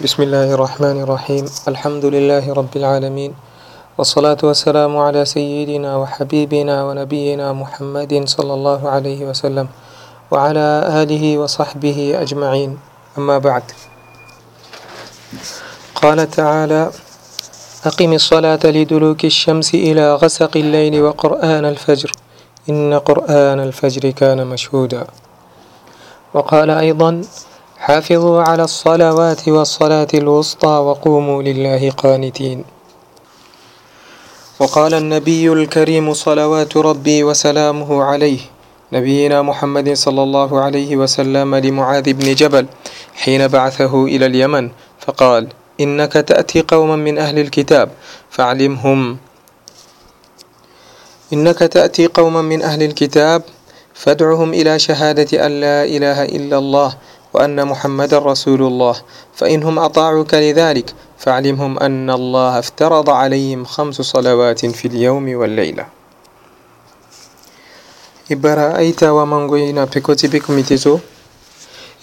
بسم الله الرحمن الرحيم الحمد لله رب العالمين والصلاة والسلام على سيدنا وحبيبنا ونبينا محمد صلى الله عليه وسلم وعلى آله وصحبه أجمعين أما بعد قال تعالى أقم الصلاة لدلوك الشمس إلى غسق الليل وقرآن الفجر إن قرآن الفجر كان مشهودا وقال أيضا حافظوا على الصلوات والصلاة الوسطى وقوموا لله قانتين وقال النبي الكريم صلوات ربي وسلامه عليه نبينا محمد صلى الله عليه وسلم لمعاذ بن جبل حين بعثه إلى اليمن فقال إنك تأتي قوما من أهل الكتاب فعلمهم إنك تأتي قوما من أهل الكتاب فادعهم إلى شهادة أن لا إله إلا الله وأن محمد رسول الله فإنهم أطاعوك لذلك فعلمهم أن الله افترض عليهم خمس صلوات في اليوم والليلة إبرا أيتا ومنغوين بكوتي بكميتيتو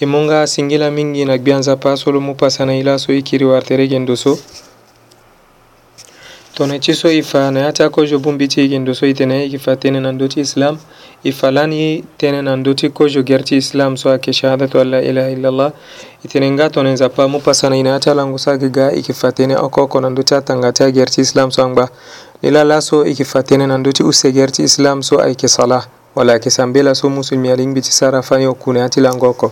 إمونغا سنجلا مينغينا بيانزا باسولو مباسانا إلا سو إكيري وارتري جندوسو تونيتشي سو إفانا يتاكو جبون بيتي جندوسو إتنا إكفاتين ناندوتي إسلام إسلام ifalani tenena ndoti kojo gerti islam so ake shahadatu alla ilaha illallah itenen ga tonen zappa mu pasana ina ta langu sa ga ikifatene okoko na ndota tanga ta gerti islam so angba nila laso ikifatene na ndoti use gerti islam so aike sala wala ke sambela so musulmi alingbi tisara fani okune ati langoko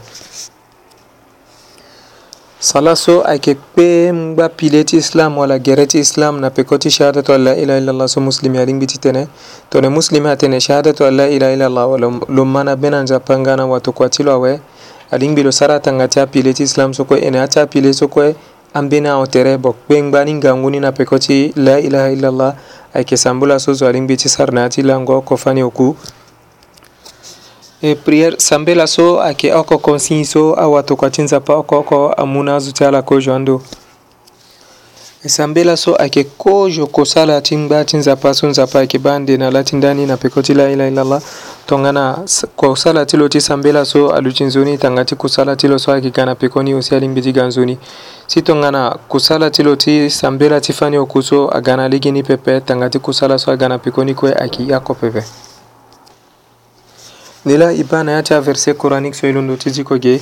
sala so ayeke kpe ngba pile ti islam wala gere ti islam na peko ti shahadatu an la ilaha illallah so muslimi alingbi ti tene tongana muslimi atene shahadatu an la ilaha illallah wala lo ma na bena nzapa nga na watokua ti lo awe alingbi lo sara atanga ti apile ti islam so kue ene atâ apile so kue ambeni ahon tere bo kpe ngba ni ngangu ni na peko ti la ilaha illallah ayeke sambu laso zo alingbi ti sara na ya ti lango kofa ni oku e prière sambela so ayeke oko konsigne so awatokua ti nzapa oko oko amû na azo ti ala kozo ando e sambela so ayeke kozo kosala ti ngba ti nzapa so nzapa ayeke ba ande na laa ti ndani na peko ti la ilaha illallah tongana kosala ti lo ti sambela so alu ti nzoni tanga ti kosala ti lo so ayeke ga na peko ni osi alingbi ti ga nzoni si tongana kusala ti lo ti sambela ti fani oku so aga na ligi ni pepe tanga ti kusala so aga na peko ni kue ayeke ya oko pepe nila ibana yacha verset coranique so ilundo tijikoge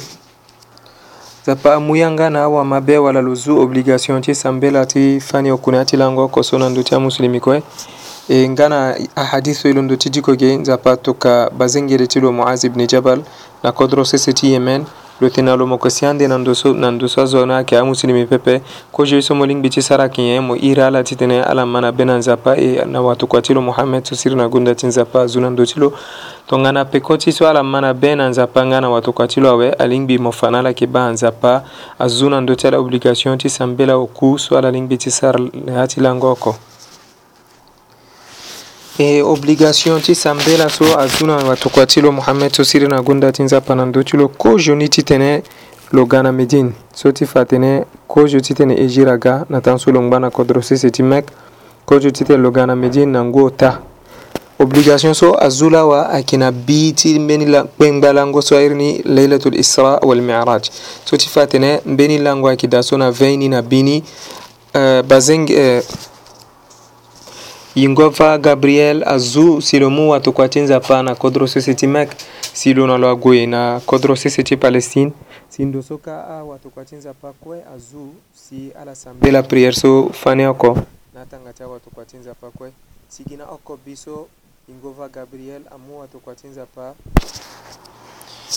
zapa amuyanga na awa mabe wala luzu obligation ti sambela ti fani okuna ti lango koso na ndö ti amusulemi kue e nga na ahadi so e londo ti diko ge nzapa toka bazengede ti lo moaz ibne jabal na kodro sese ti yemen lo tenalo eh, mo kosiande nan doso azona ayeke amusulemi pepe kozo so mo lingbi ti sara yeke nyen mo iri ala titene ala ma na be na nzapa e na watokua ti lo mohammed so siri na gonda ti nzapa azo na ndö ti lo tongana peko ti so ala ma na be na nzapa nga na watokua ti lo awe alingbi mo fa na ala yeke ba nzapa azo na ndö ti ala obligation ti sambe la oku so ala lingbi ti sara laa ti lango oko e obligation ti samedi la so azu na watokua ti lo muhammed so siri na gunda ti nzapa na ndö ti lo kozhoni ti tene lo ga na médine so ti fa tene kozho ti tene e gi ra ga na taan so lo ngba na kodro sese ti mek kozho ti tene lo ga na médine na ngû ota obligation so azu lawa ayeke na bi ti mbeni kpengba lango so airi ni leilatul isra walmiraj so ti fa tene mbeni lango ayeke da so na veini na bini uh, bazenge uh, ingova gabriel azu silo mu watokua ti nzapa na kodro sese ti mek silo na lo ague na kodro sese ti palestine si ndo so ka awatokua ti nzapa kue azu si ala sambe la prière so fani oko na atanga ti awatokua ti nzapa kue si gi na oko bi so ingova gabriel amu watokua ti nzapa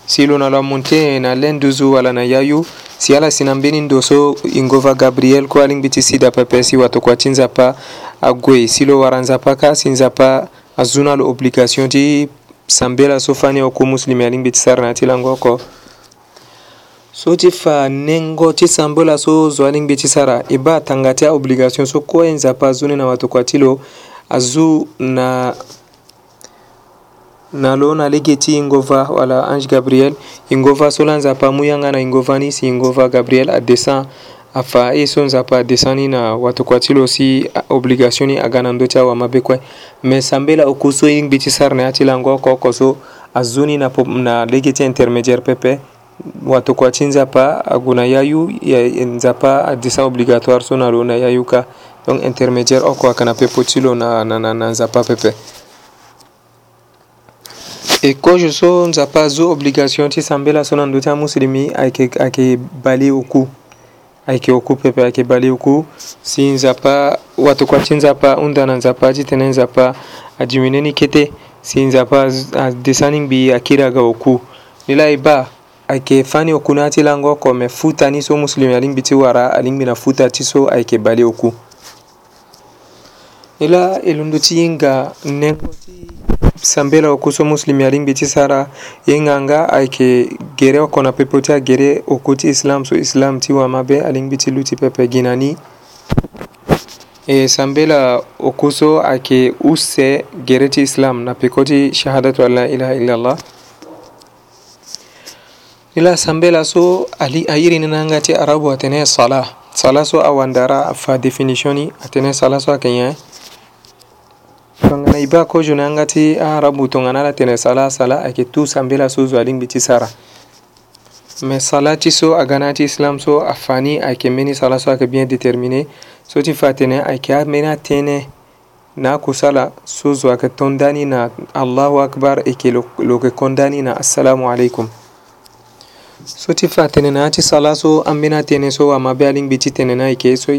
si lo na lo amonte na lenduzu wala na yayu si ala si na mbeni ndo so ingova gabriel kue alingbi ti si dapepe si watokua ti nzapa ague si lo wara nzapa ka si nzapa azu na lo obligation ti sambe la so fani oko muslimi alingbi ti sara na ti lango oko so ti fa nengo ti sambe la so zo alingbi ti sara e ba atanga ti aobligation so kue nzapa azu ni na watokua ti lo azu na na lo na lege ti ngova wala ange gabriel e ngova so la nzapa mu yanga na e ngova ni si e ngova gabriel adescend afa e so nzapa adescend ni na watokua ti lo si obligation ni aga na ndö ti awamabe kue me sambe la oko so e ngbi ti sara na ya ti lango oko oko so azo ni na, na lege ti intermédiaire pepe watokua ti nzapa ague na yayu nzapa adescend obligatoire so na lo na yayu ka donc intermédiaire oko ayeke na pepo ti lo na, na, na, na nzapa pepe ekoki so nzapa azo obligation ti sambela so na ndö ti amusilemi ayeke ayeke bale oku ayeke oku pepe ayeke bale oku si nzapa watokua ti nzapa hunda na nzapa ti tënë nzapa adimine ni kete si nzapa adesa ni ngbi akiri aga oku ni la e ba ayeke fâ ni oku na ya ti lango oko me futa ni so musilemi alingbi ti wara alingbi na futa ti so ayeke bale oku ni la e londo ti hinga nengo ti sambela o kuso muslim yaring ti sara yenganga ayeke gere na pepo ti agere o ti islam so islam ti wamabe aling biti luti pepe ginani e sambela o kuso ayke gere ti islam na pekoti shahadatu an la ilaha illallah ila sambela so ali ayiri nananga ti arabu atene sala sala so awandara fa definitioni atene sala so akenya tongana i ba ko junanga ti a ah, rabu tongana ala tene sala sala ayeke tu sambela so zo alingbi ti sara me sala ti so aga na ti islam so afani ayeke mbeni sala so ayeke bien déterminé so ti fa tene ayeke ambeni atënë na akusala so zo ayeke tondani na allahu akbar e yeke lo yeke kondani na assalamu aleykum so ti fa tene na yâ ti sala so ambeni atënë so amabe alingbi ti tene na yeke so e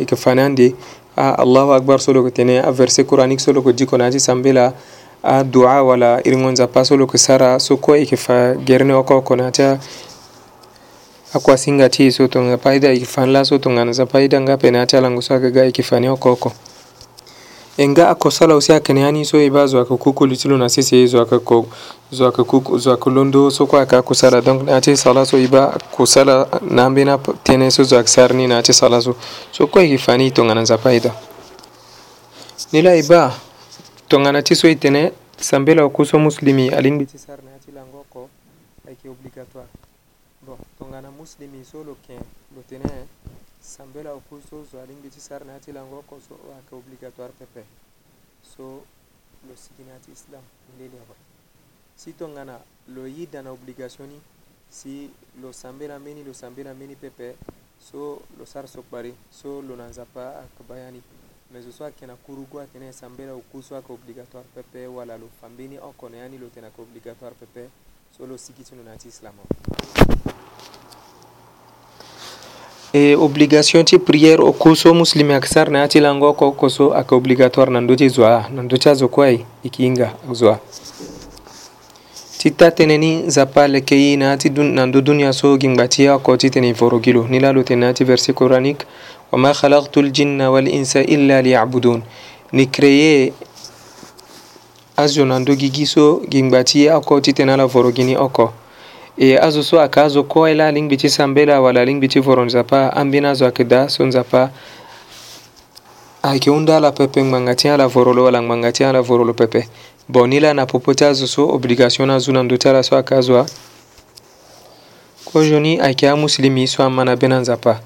yeke fani ande Ah, allahu akbar solo ko tene a ah, verset coranique solo ko jikonaji sambela a ah, du'a wala iringo nzapa solo ko sara so ko e fa gerne o ko konata akwa e so to nga paida ikifanla so to nga zapaida ti alango so saka ga ikifani oko enga akosala usi akene ani so e ba zo ayeke kuku lu ti lo na sese zo ayeke ko zo ayeke kuku zo ayeke londo so kue ayeke akosala donc na yâ ti sara so e ba kosala na ambeni atënë so zo ayeke sara ni na yâ ti sara so so kue yeke fa ni e tongana nzapa aye da ni la e ba tongana ti so e tene sambe la oko so muslimi alingbi ti sara na yâ ti lango oko ayeke obligatoire bon tongana muslimi so lo ken lo tene sambe la opuso zo alingiti sarne hati lango ko so wake obligatoire pepe so lo siginati islam leli awa si tongana lo yida na obligation ni si lo sambela meni lo sambela meni pepe so lo sara so kpari so lo na nzapa akabayani mais zo so ayeke na kurugu atene e sambela oku so ayeke obligatoire pepe wala lo fambeni oko na ya ni lo tene ayeke obligatoire pepe so lo sigi ti lo na ya ti islam awa e obligation ti priére o kuu so muslimé ayeke sara na ya ti lango oko oko so ayeke obligatoire na ndö ti zo aha na ndö ti azo kue aye e yeke hinga zo aha ti ta tënë ni nzapa leke ye na ya ti na ndö dunia so gi ngba ti ye oko titene e voro gi lo ni lalo tene na ya ti verset coranique wama khalaktu ljinna walinsa illa liyabudun ni créé azo na ndö gi gi so gi ngba ti ye oko titene ala voro gi ni oko e azo so ayeke azo kue ye la lingbi ti sambela wala lingbi ti voro nzapa ambeni azo ayeke daa so nzapa ayeke hunda ala pepe ngbanga ti ala voro lo wala ngbanga ti ala voro lo pepe bon ni la na popo ti azo so obligation ni azu na ndö ti ala so ayeke azo kozo ni ayeke amusilimi so ama na be na nzapa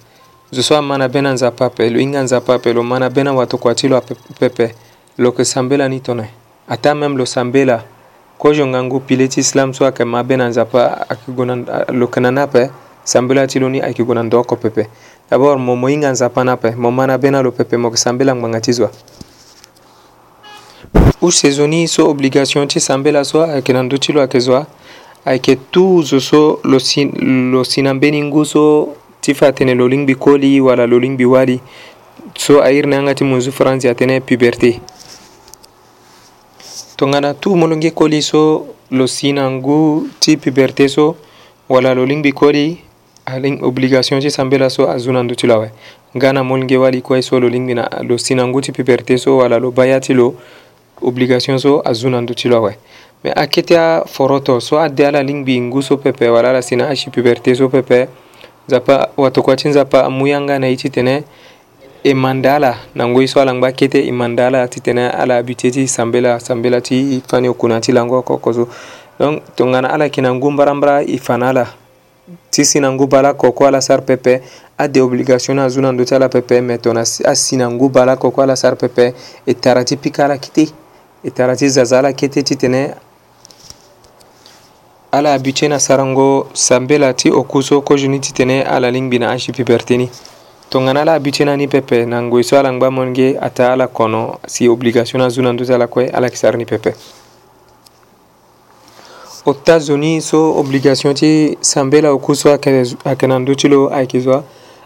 zo so ama na be na nzapa ape lo hinga nzapa ape lo ma na be na watokua ti lo pepe lo yeke sambela ni tongana ata même lo sambela kojonga ngu pile ti islam so ayeke ma be na nzapa ayeke gue na loke na ni ape sambela ti lo ni ayeke gue na ndo oko pepe dabord mo mo hinga nzapa ni ape mo ma na be na lo pepe mo yeke sambela ngbanga ti zo use zo ni so obligation ti sambela so ayeke na ndö ti lo ayeke zo ayeke tu zo so lo, sin, lo si na mbeni ngu so ti fa atene lo lingbi koli wala lo lingbi wali so airi ni anga ti munzu france atene puberté tongana tu molonge koli so lo sina ngu ti puberté so wala lo lingbi koli aling obligation ti sambela so azo na ndö ti lo awe nga na molonge wali kue so lo lingbi na lo si na ngu ti puberté so wala lo bâ ya ti lo obligation so azo na ndö ti lo awe me ake ti aforo to so ade ala lingbi ngu so pepe wala ala si na asi puberté so pepe nzapa watokua ti nzapa amû yanga na ye ti tene e mandala nango so alangba kete e mandala titene ala abute ti sambela sambela ti fani okuna ti lango oko so donc tongana ala yeke na ngu mbarambara e fana ala ti si na ngu bala koko ala sara pepe ade obligation ni azo na ndö ti ala pepe me tongana asi na ngu bala koko ala sara pepe e tara ti pika ala kete e tara ti zaza ala kete titene ala abute na sarango sambela ti oku so oko zo ni titene ala lingbi na azi puberté ni tongana la abi ti ni ani pepe na ngoi so ala ngba mon ge ata ala kono si obligation na zu na ndö ti ala kue ala yeke sara ni pepe états-unis so obligation ti sambe la oku so ayeke, ayeke na ndö ti lo ayeke zo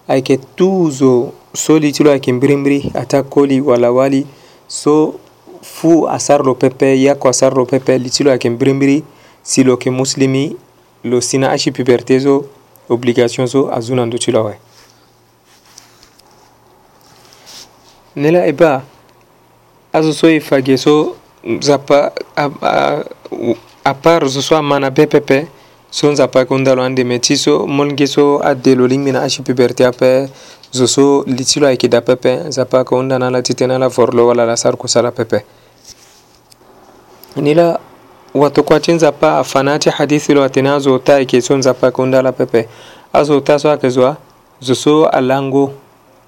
ayeke tuzo so li ti lo ayeke mbirimbiri ata koli wala wali so fu asara lo pepe yako asara lo pepe li ti lo ayeke mbirimbiri si lo yeke muslimi lo si na achi puberté so obligation so azu na ndö ti lo awe nela eba eh azo so e fage so nzapa à part zo so amana be pepe so nzapa ayeke ondalo ande me ti so molenge so adelo lingbi na asi puberté ape zo so li ti lo ayeke da pepe nzapa ayeke hunda na ala titene ala voro lo wala lasara kusala pepe ni la watokua ti nzapa afa na ti hadisi lo atene azo ta ayeke so nzapa ayeke hunda ala pepe azo ta so ayeke zo zo so alango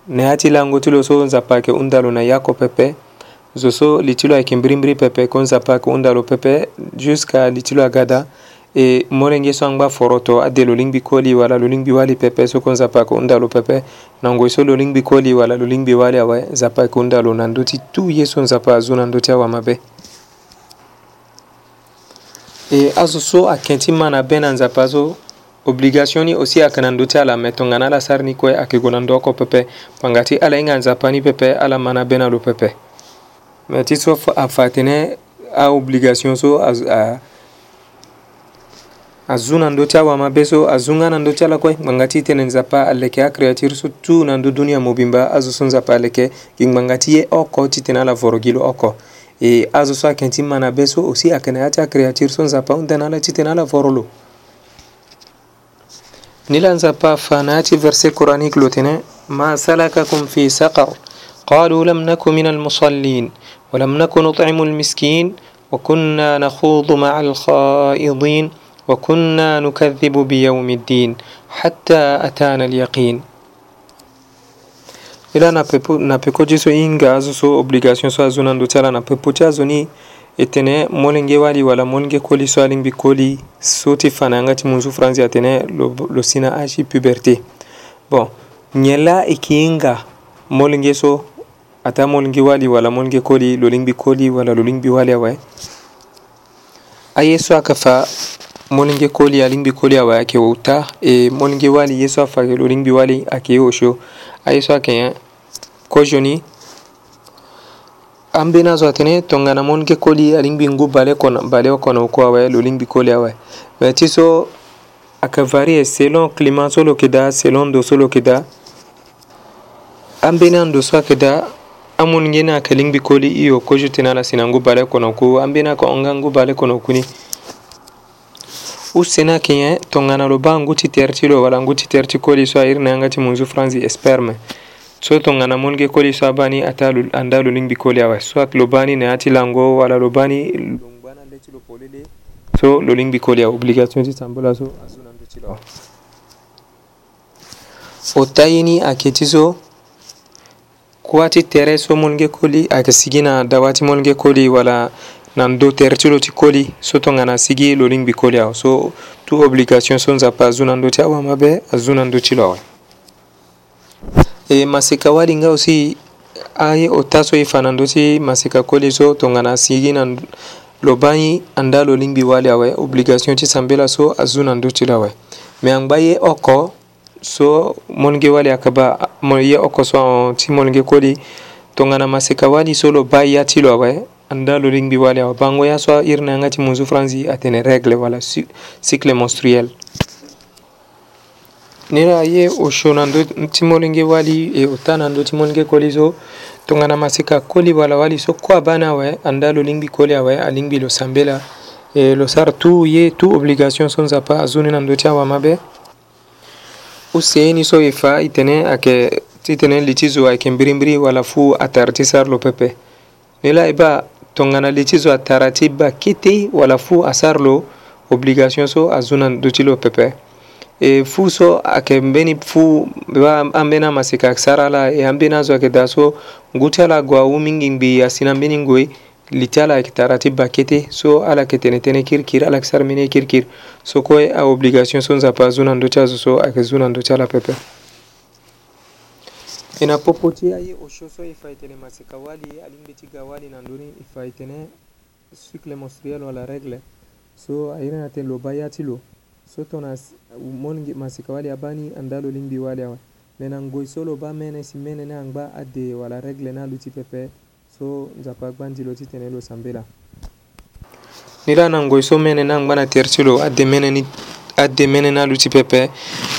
Nehatilongo ti lo so nzapa yeke hunda lo na ya koko zo so li ti lo ayeke mbirimbiri pepe kue nzapa yeke hunda lo pepe jusqu'à li ti lo aga da e molenge so angba foro to ade lo lingbi koli wala lo lingbi wali pepe so kue nzapa yeke hunda lo pepe na ngoi so lo lingbi koli wala lo lingbi wali awe nzapa yeke hunda lo na ndö ti tu ye so nzapa azo na ndö ti awa mabe e azo so ayeke ti ma na be na nzapa so obligationi osi akananduti ala me tongana ala sarni kue ayeke gue na ndoko pepe pangati ala hinga nzapa ni pepe ala ma na be na lo pepe me ti so afa tënë aobligation so azu na ndö ti awamabe so azu nga na ndö ti ala kue ngbanga ti tene nzapa aleke acréature so tu na ndö dunia mobimba azo so nzapa aleke gi ngbanga ti ye oko ti tene ala voro gi lo oko e azo so ayeke ti ma na be so osi ayeke na ya ti acréature so nzapa hunda na ala ti tene ala voro lo زبا فاناتي فرسي قرانيك لوتنا ما سلككم في سقر قالوا لم نكن من المصلين ولم نكن نطعم المسكين وكنا نخوض مع الخائضين وكنا نكذب بيوم الدين حتى أتانا اليقين ila na pepo na peko سو so hinga azo so obligation so azo na ndo ti ala na pepo ti azo ni itene molen gue wali wala molen gue koli so alin bi koli soti fana ngati munzu fransi atene lo, lo sina aji puberté bon ñella e kiyinga molen gue so ata molen gue wali wala molen gue koli lolin bi koli wala lolin bi wali awaye eh? a yeso aka fa molinge koli alingbi koli awa ake wauta e molinge wali yeso afa lolingbi wali ake yosho a yeso ake ya eh? kojoni an bena zo atene tonga na mon ke koli alingbi ngu bale kono bale kono ko awe lo lingbi koli awe mais ti so aka varie selon climat so lo keda selon do so lo keda an bena ndo so akeda amun ngena aka lingbi koli iyo ko jutena la sina ngu bale kono ku an bena ko onga ngu bale kono kuni u sena keɲɛ tongana lo ba ngu ti tɛri ti lo wala ngu ti tɛri ti koli so ayiri na yanga ti munzu fransi esperme so sotonŋana ge koli sabani ata anda bi koli awa so soit lobani nayati lango wala lobani longbana lechilo polele so bi koli awa obligation ti sambola so asunanto cilo awa o tayini ayeke ti so kuâ tere so ge koli ayeke sigi na dawa ti molge koli wala nan do tere ti lo ti koli so tongana sigi lo bi koli awa so tu obligation so nzapa azu na ndö ti awa mabe azu na ndö ti lo awe e masika wari ngao si aye o taso e fanando si masika kole so tongana sigi na lo baɲi anda lo lingbi wali awe obligation ti sambe la so azu na ndö ti lo awe me angba ye oko so molnge wali akaba ye oko so ahon ti molnge kodi tongana masika wali so lo ba ya ti lo awe anda lo lingbi wali awe bango ya so iri na yanga ti munzu franzi atene règle wala cycle menstruel niraye oshona ndo ti molenge wali e ota na ndö ti molenge koli so tongana masika koli wala wali so kue abâ awe andaa lo lingbi koli awe alingbi lo sambela e lo sara tu ye tu obligation so nzapa azuni na ndö ti awamabe useni so e fa e tene ayeke ti tene li ti zo ayeke mbirimbiri wala fu atara ti sara lo pepe ni la e bâ tongana li ti zo atara ti ba kiti wala fu asara lo obligation so azu na ndö ti lo pepe e, fuu so ayeke mbeni fuu ambeni amaseka ayeke sara ala e ambeni azo ayeke da so ngu ti ala gue awumingi ngbi asi na mbeni ngue li ti ala yeke tara ti bakete so ala yeke tene tënë kirikiri ala yeke sara mbeni ye kirikiri so kue aobligation so nzapa azu na ndö ti azo so ayeke zu na ndö ti ala pepe e na popo ti aye osio so e fa e tene maseka wali ye alingbi ti ga wali na ndö ni e fa e tene cycle menstruel wala règle so airi na tene lo ba ya ti lo so tona monge masika wali abani andalo lingbi wali awa mena ngoy solo ba mene si mene ne angba ade wala regle na luti pepe so nzapa agbandi lo ti tene lo sambe la ni la na ngoy so mene na angba na tere ti lo ade mene ni ade mene na luti pepe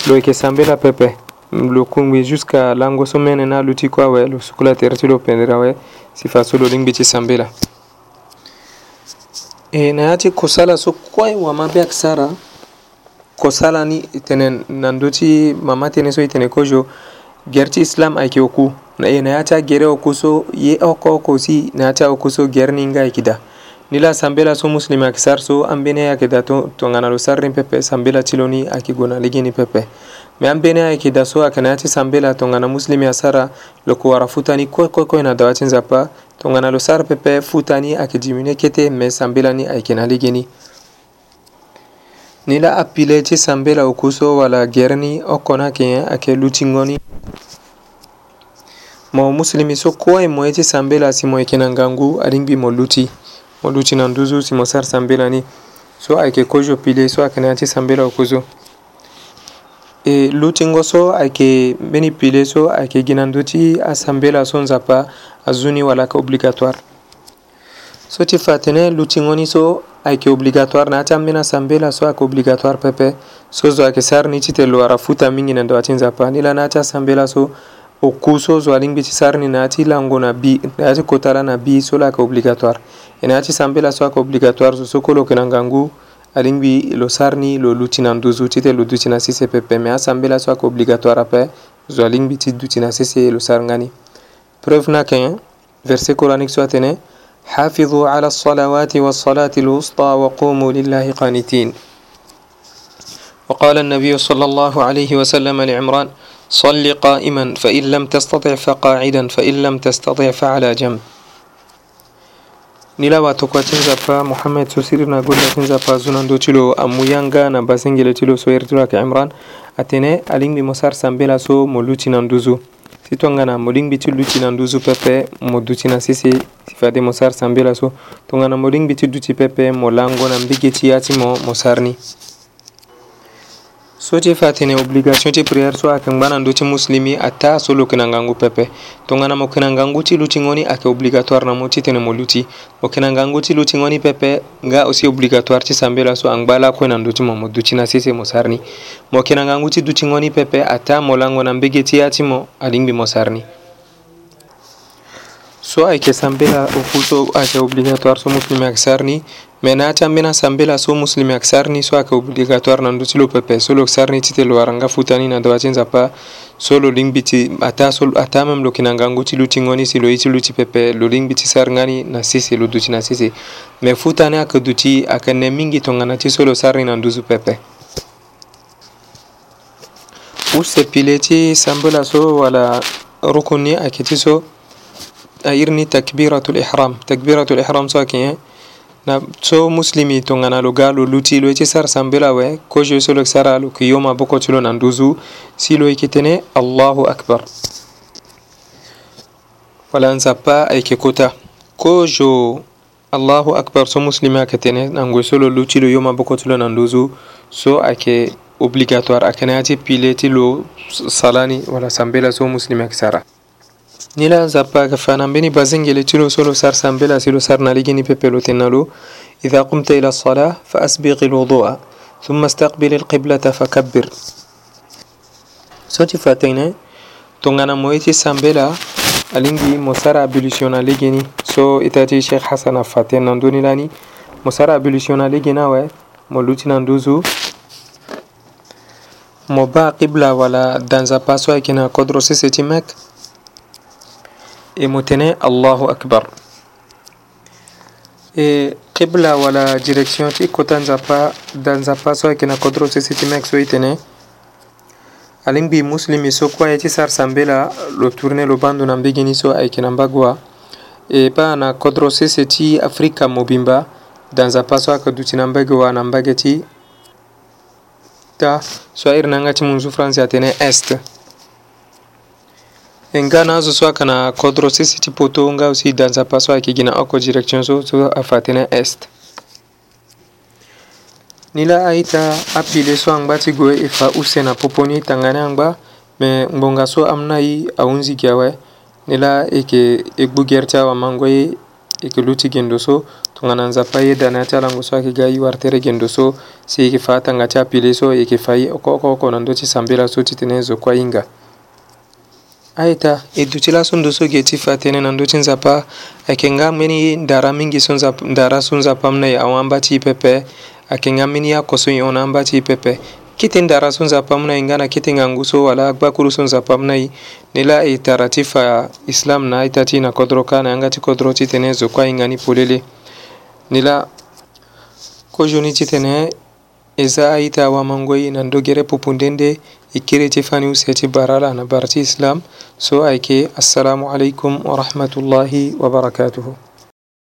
lo yeke sambe la pepe lo kungbi jusqu'à lango so mene na luti kue awe lo suku la tere ti lo pendere awe si fa so lo lingbi ti sambe la e na ya ti kusa la so kue wama be ayeke sara kosalani tenen nandoti mama tene so itene kojo gerti islam ayke oku e nayata gere okuso ye oko okosi nayata okuso gerninga aykida nila sanbela so muslime ayeke sar so ambeni ayeke da tongana lo sarni pepe sanbela ti loni ayeke gue na ligini pepe me ambeni ayeke da so ayeke na ya ti sanbela tongana muslime asara loko wara futa ni koekokue na dawa ti nzapa tongana lo sara pepe futa ni ayeke dimine kete me sanbela ni ayeke na ligini nila appileechi sambela okuso wala gerni okkonake ake luchingoni mo muslimi so koye mo yechi sambela si mo yeke na ngangu alingbi mo luti mo luti na nduzu si mo sara sambela ni so ayeke kozo pile so ayeke na ya ti sambela okuzo e lutingo so ayeke mbeni pile so ayeke gi na ndö ti asambela so nzapa azuni wala yeke obligatoire so ti fatene luciŋoni so ayeke obligatoire na ti ambeni asambela so ayeke obligatoire pepe so zo ayeke sara ni ti te lo ara futa mingi na ndo ti nzapa ni la na yâ ti asambela so oku so zo alingbi ti sara ni na yâ ti lango na bi na yâ ti kota la na bi so lo ayeke obligatoire e na yâ ti sambela so ayeke obligatoire so so kolo yeke na ngangu alingbi lo sara ni lo luti na nduzu ti te lo duti na sese pepe me asambela so ayeke obligatoire ape zo alingbi ti duti na sese lo sara ngani preuve na yeke verset coranique so atene حافظوا على الصلوات والصلاة الوسطى وقوموا لله قانتين وقال النبي صلى الله عليه وسلم لعمران صل قائما فإن لم تستطع فقاعدا فإن لم تستطع فعلى جنب نلاوة تقواتين زفا محمد سسيرنا قولة زفا زنان دو تلو أمو يانغا نباسنجل تلو سويرتراك عمران أتيني ألين بمسار سنبلا سو مولوتي ناندوزو si tongana mo ɗingɓe cillu cinan duusu pepe mo ducina sisi sifade mo sar sambila so tongana mo ɗingɓe cidduci pepe mo langona mbige ciyacimo mo sarni so ti fa tene obligation ti prière so ayeke ngbâ na ndö ti musili mi ata aso lo yeke na ngangu pepe tongana mo yeke na ngangu ti lu tingo ni ayeke obligatoire na mu titene mo lu ti mo yeke na ngangu ti lu tingo ni pepe nga aussi obligatoire ti sambe lo aso angbâ la akue na ndö ti mo mo duti na sese mo sar ni mo yeke na ngangu ti dutingo ni pepe ata mo lango na mbege ti ya ti mo alingbi mo sar ni so ayeke sambe la oku so ayeke obligatoire so musili mi ayeke sar ni menati ambena sambela so muslimi yeke sara ni so ayeke obligatoire na ndö ti lo pepe so lo yeke sara ni titene lo haranga futa ni na doba ti nzapa so lo lingbi ti ata so ata même lo yeke na ngangu ti lu ti ngo ni si lo ye ti lu ti pepe lo lingbi ti sara nga ni na sese lo duti na sese me futa ni ayeke duti ayeke ne mingi tongana ti so lo sara ni na nduzu pepe use pile ti sambela so wala rukun ni ayeke ti so airi ni takbiratul ihram takbiratul ihram so ayeke ye eh, na so muslimi tongana lo ga lo luti lo yeti sar sambela we ko je so lo sara lo ki yoma boko tilo na nduzu si lo ikitene allahu akbar wala nsa pa ayke kota ko jo allahu akbar so muslimi akatene nango so lo luti lo yoma boko tilo na nduzu so ake obligatoire akene ati pile ti lo salani wala sambela so muslimi akisara ni la zappaka fanan beni bazengele tilo solo sar sambela silo sar naligini pepelo tenalo إذا قمت إلى الصلاة فأسبغ الوضوء ثم استقبل القبلة فكبر soti fatene tongana mo yeti sambela alingi mo sara ablution ale geni so itati cheikh hasana faten nan doni lani mo sara ablution ale gena we mo luti nan duzu mo ba qibla wala danza paso ay kena kodro sese ti mek emutene allahu akbar e qibla wala direction ti kota nzapa da nzapa so ayeke na kodro so si ti mû ayeke so e tene alingbi muslimi so kue aye ti sara sambe la lo tourné lo bandu na mbege ni so ayeke na mbagwa e ba na kodro sese ti afrika mobimba da nzapa so ayeke duti na mbege wa na mbage ti ta so airi na nga ti munzu france atene este en ga na zo so a kana kodro sisi ti poto nga si danza paso ayeke gi na oko direction so so afa tënë est ni la aita apile so angba ti gue e fa use na poponi e tanga ni angba me ngbonga so amû na ye ahunzi gi awe ni la e yeke e gbu gere ti awamango ye e yeke lu ti gendo so tongana nzapa ye da na ya ti alango so ayeke ga ye wari tere gendo so si e yeke fa atanga ti apile so e yeke fa ye oko oko oko na ndö ti sambela so ti tene zo kuâ hinga Aita, educila sunt dusu geti fatene nan dutin zapa akenga mini dara mingi sun zap dara sun zapam ne awan bati pepe akenga mini ya kosun yona bati pepe kitin dara sun zapam ne ngana kitin anguso wala akbakuru sun zapam ne nila e taratifa islam na itati na kodroka na angati kodroti tene zo kwa ingani polele nila kojuni titene eza aita wa mangoi nan dogere popundende ikkiretefanuseti baralana barti islam so ayke assalamu alaikum wa rahmatullahi wa barakatuhu